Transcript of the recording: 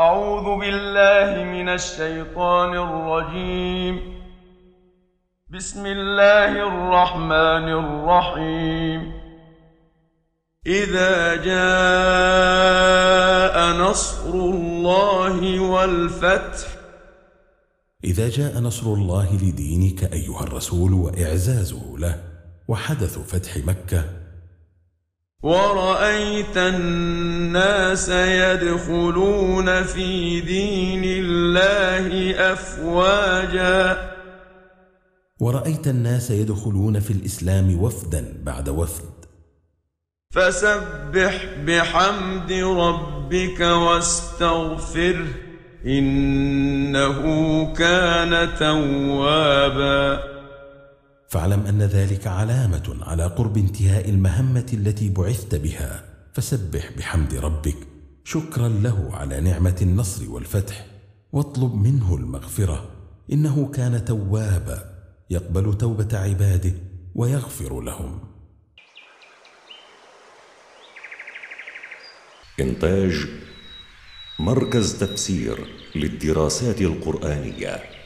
أعوذ بالله من الشيطان الرجيم. بسم الله الرحمن الرحيم. إذا جاء نصر الله والفتح. إذا جاء نصر الله لدينك أيها الرسول وإعزازه له وحدث فتح مكة ورأيت الناس يدخلون في دين الله أفواجا. ورأيت الناس يدخلون في الإسلام وفدا بعد وفد. فسبح بحمد ربك واستغفره إنه كان توابا. فاعلم أن ذلك علامة على قرب انتهاء المهمة التي بعثت بها. فسبح بحمد ربك. شكرا له على نعمة النصر والفتح. واطلب منه المغفرة. إنه كان توابا. يقبل توبة عباده ويغفر لهم. إنتاج مركز تفسير للدراسات القرآنية.